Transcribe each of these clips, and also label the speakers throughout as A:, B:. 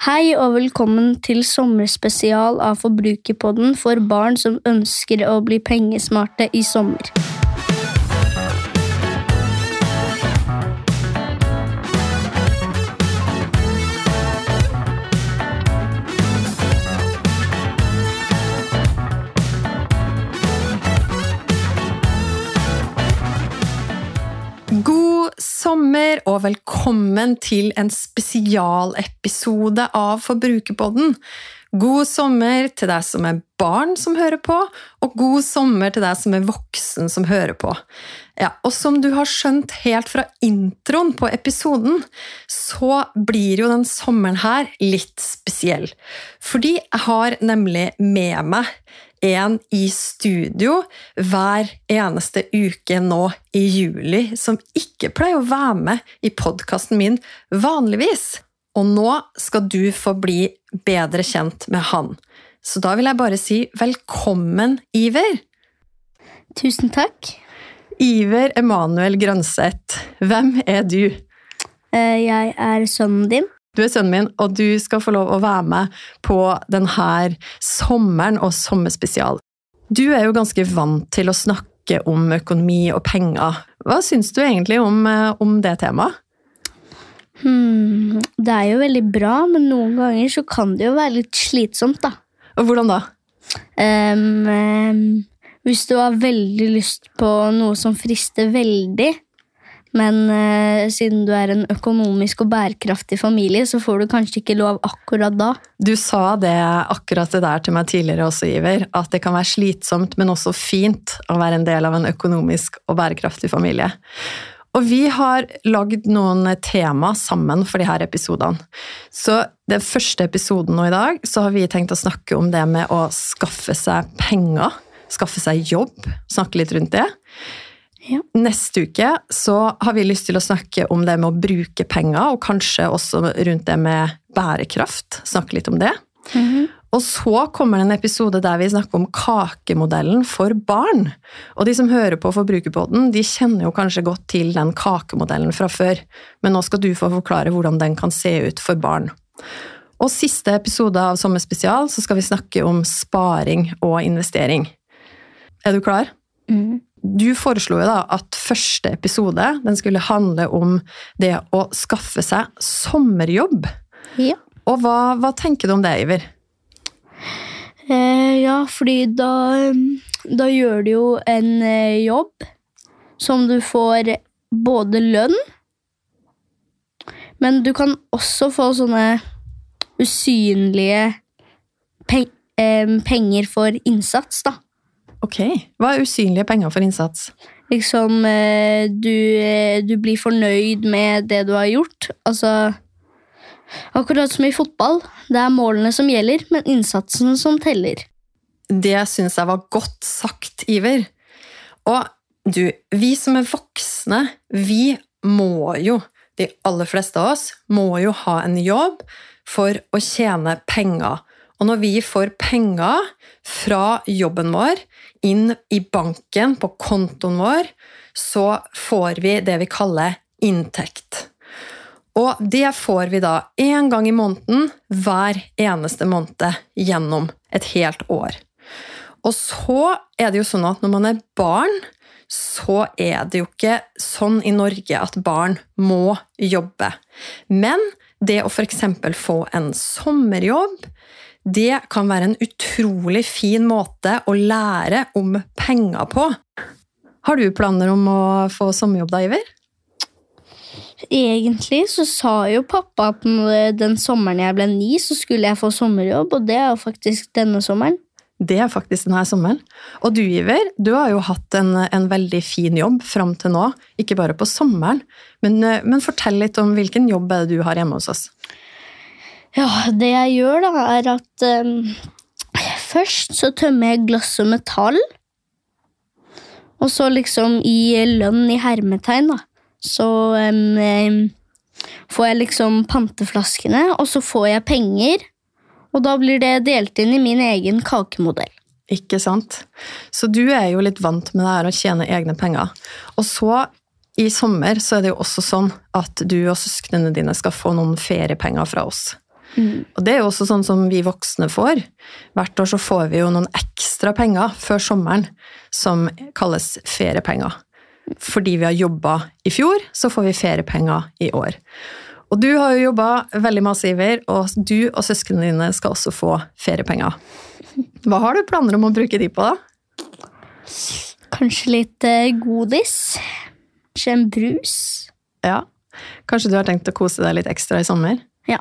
A: Hei og velkommen til sommerspesial av Forbrukerpodden for barn som ønsker å bli pengesmarte i sommer.
B: Og velkommen til en spesialepisode av Forbrukerpodden. God sommer til deg som er barn som hører på, og god sommer til deg som er voksen som hører på. Ja, og som du har skjønt helt fra introen på episoden, så blir jo den sommeren her litt spesiell. Fordi jeg har nemlig med meg en i studio hver eneste uke nå i juli som ikke pleier å være med i podkasten min vanligvis. Og nå skal du få bli bedre kjent med han. Så da vil jeg bare si velkommen, Iver.
A: Tusen takk.
B: Iver Emanuel Grønseth, hvem er du?
A: Eh, Jeg er sønnen din.
B: Du er sønnen min, og du skal få lov å være med på denne sommeren og sommerspesial. Du er jo ganske vant til å snakke om økonomi og penger. Hva syns du egentlig om, eh, om det temaet?
A: Hmm, det er jo veldig bra, men noen ganger så kan det jo være litt slitsomt, da.
B: Og hvordan da?
A: Um, um, hvis du har veldig lyst på noe som frister veldig, men eh, siden du er en økonomisk og bærekraftig familie, så får du kanskje ikke lov akkurat da.
B: Du sa det akkurat det der til meg tidligere også, Iver, at det kan være slitsomt, men også fint å være en del av en økonomisk og bærekraftig familie. Og vi har lagd noen tema sammen for de her episodene. Så den første episoden nå i dag, så har vi tenkt å snakke om det med å skaffe seg penger. Skaffe seg jobb. Snakke litt rundt det.
A: Ja.
B: Neste uke så har vi lyst til å snakke om det med å bruke penger, og kanskje også rundt det med bærekraft. Snakke litt om det. Og så kommer det en episode der vi snakker om kakemodellen for barn. Og de som hører på Forbrukerpodden, de kjenner jo kanskje godt til den kakemodellen fra før, men nå skal du få forklare hvordan den kan se ut for barn. Og siste episode av Sommerspesial så skal vi snakke om sparing og investering. Er du klar?
A: Mm.
B: Du foreslo jo da at første episode den skulle handle om det å skaffe seg sommerjobb.
A: Ja.
B: Og hva, hva tenker du om det, Iver?
A: Eh, ja, fordi da, da gjør du jo en eh, jobb som du får både lønn, men du kan også få sånne usynlige pe eh, penger for innsats, da.
B: Ok, Hva er usynlige penger for innsats?
A: Liksom, eh, du, eh, du blir fornøyd med det du har gjort. Altså Akkurat som i fotball. Det er målene som gjelder, men innsatsen som teller.
B: Det syns jeg var godt sagt, Iver. Og du, vi som er voksne, vi må jo, de aller fleste av oss, må jo ha en jobb for å tjene penger. Og når vi får penger fra jobben vår inn i banken, på kontoen vår, så får vi det vi kaller inntekt. Og det får vi da én gang i måneden hver eneste måned gjennom et helt år. Og så er det jo sånn at når man er barn, så er det jo ikke sånn i Norge at barn må jobbe. Men det å f.eks. få en sommerjobb, det kan være en utrolig fin måte å lære om penger på. Har du planer om å få sommerjobb da, Iver?
A: Egentlig så sa jo pappa at den sommeren jeg ble ni, så skulle jeg få sommerjobb, og det er jo faktisk denne sommeren.
B: Det er faktisk denne sommeren. Og du, Iver, du har jo hatt en, en veldig fin jobb fram til nå. Ikke bare på sommeren. Men, eh, men fortell litt om hvilken jobb du har hjemme hos oss.
A: Ja, det jeg gjør da, er at um, først så tømmer jeg glass og metall. Og så liksom i lønn i hermetegn, da, så um, um, får jeg liksom panteflaskene, og så får jeg penger. Og da blir det delt inn i min egen kakemodell.
B: Ikke sant? Så du er jo litt vant med det her å tjene egne penger. Og så i sommer så er det jo også sånn at du og søsknene dine skal få noen feriepenger fra oss.
A: Mm.
B: Og det er jo også sånn som vi voksne får. Hvert år så får vi jo noen ekstra penger før sommeren som kalles feriepenger. Fordi vi har jobba i fjor, så får vi feriepenger i år. Og du har jo jobba veldig masse, Iver, og du og søsknene dine skal også få feriepenger. Hva har du planer om å bruke de på, da?
A: Kanskje litt eh, godis. Kanskje en brus.
B: Ja. Kanskje du har tenkt å kose deg litt ekstra i sommer?
A: Ja.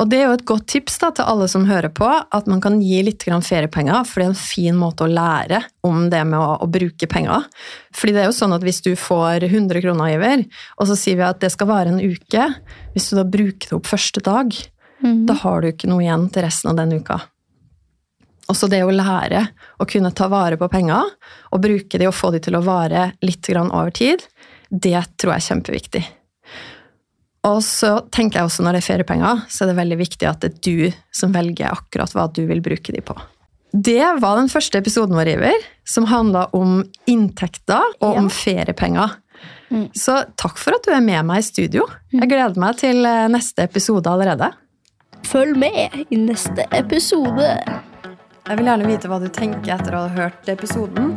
B: Og det er jo et godt tips da, til alle som hører på, at man kan gi litt grann feriepenger, for det er en fin måte å lære om det med å, å bruke penger. Fordi det er jo sånn at hvis du får 100 kroner, Iver, og så sier vi at det skal vare en uke, hvis du da bruker det opp første dag,
A: mm.
B: da har du ikke noe igjen til resten av den uka. Også det å lære å kunne ta vare på penger, og bruke de og få de til å vare litt grann over tid, det tror jeg er kjempeviktig. Og så tenker jeg også når det er feriepenger, så er det veldig viktig at det er du som velger akkurat hva du vil bruke de på. Det var den første episoden vår, Iver, som handla om inntekter og
A: Ja.
B: om feriepenger.
A: Mm.
B: Så takk for at du er med meg i studio. Jeg gleder meg til eh, neste episode allerede.
A: Følg med i neste episode.
B: Jeg vil gjerne vite hva du tenker etter å ha hørt episoden.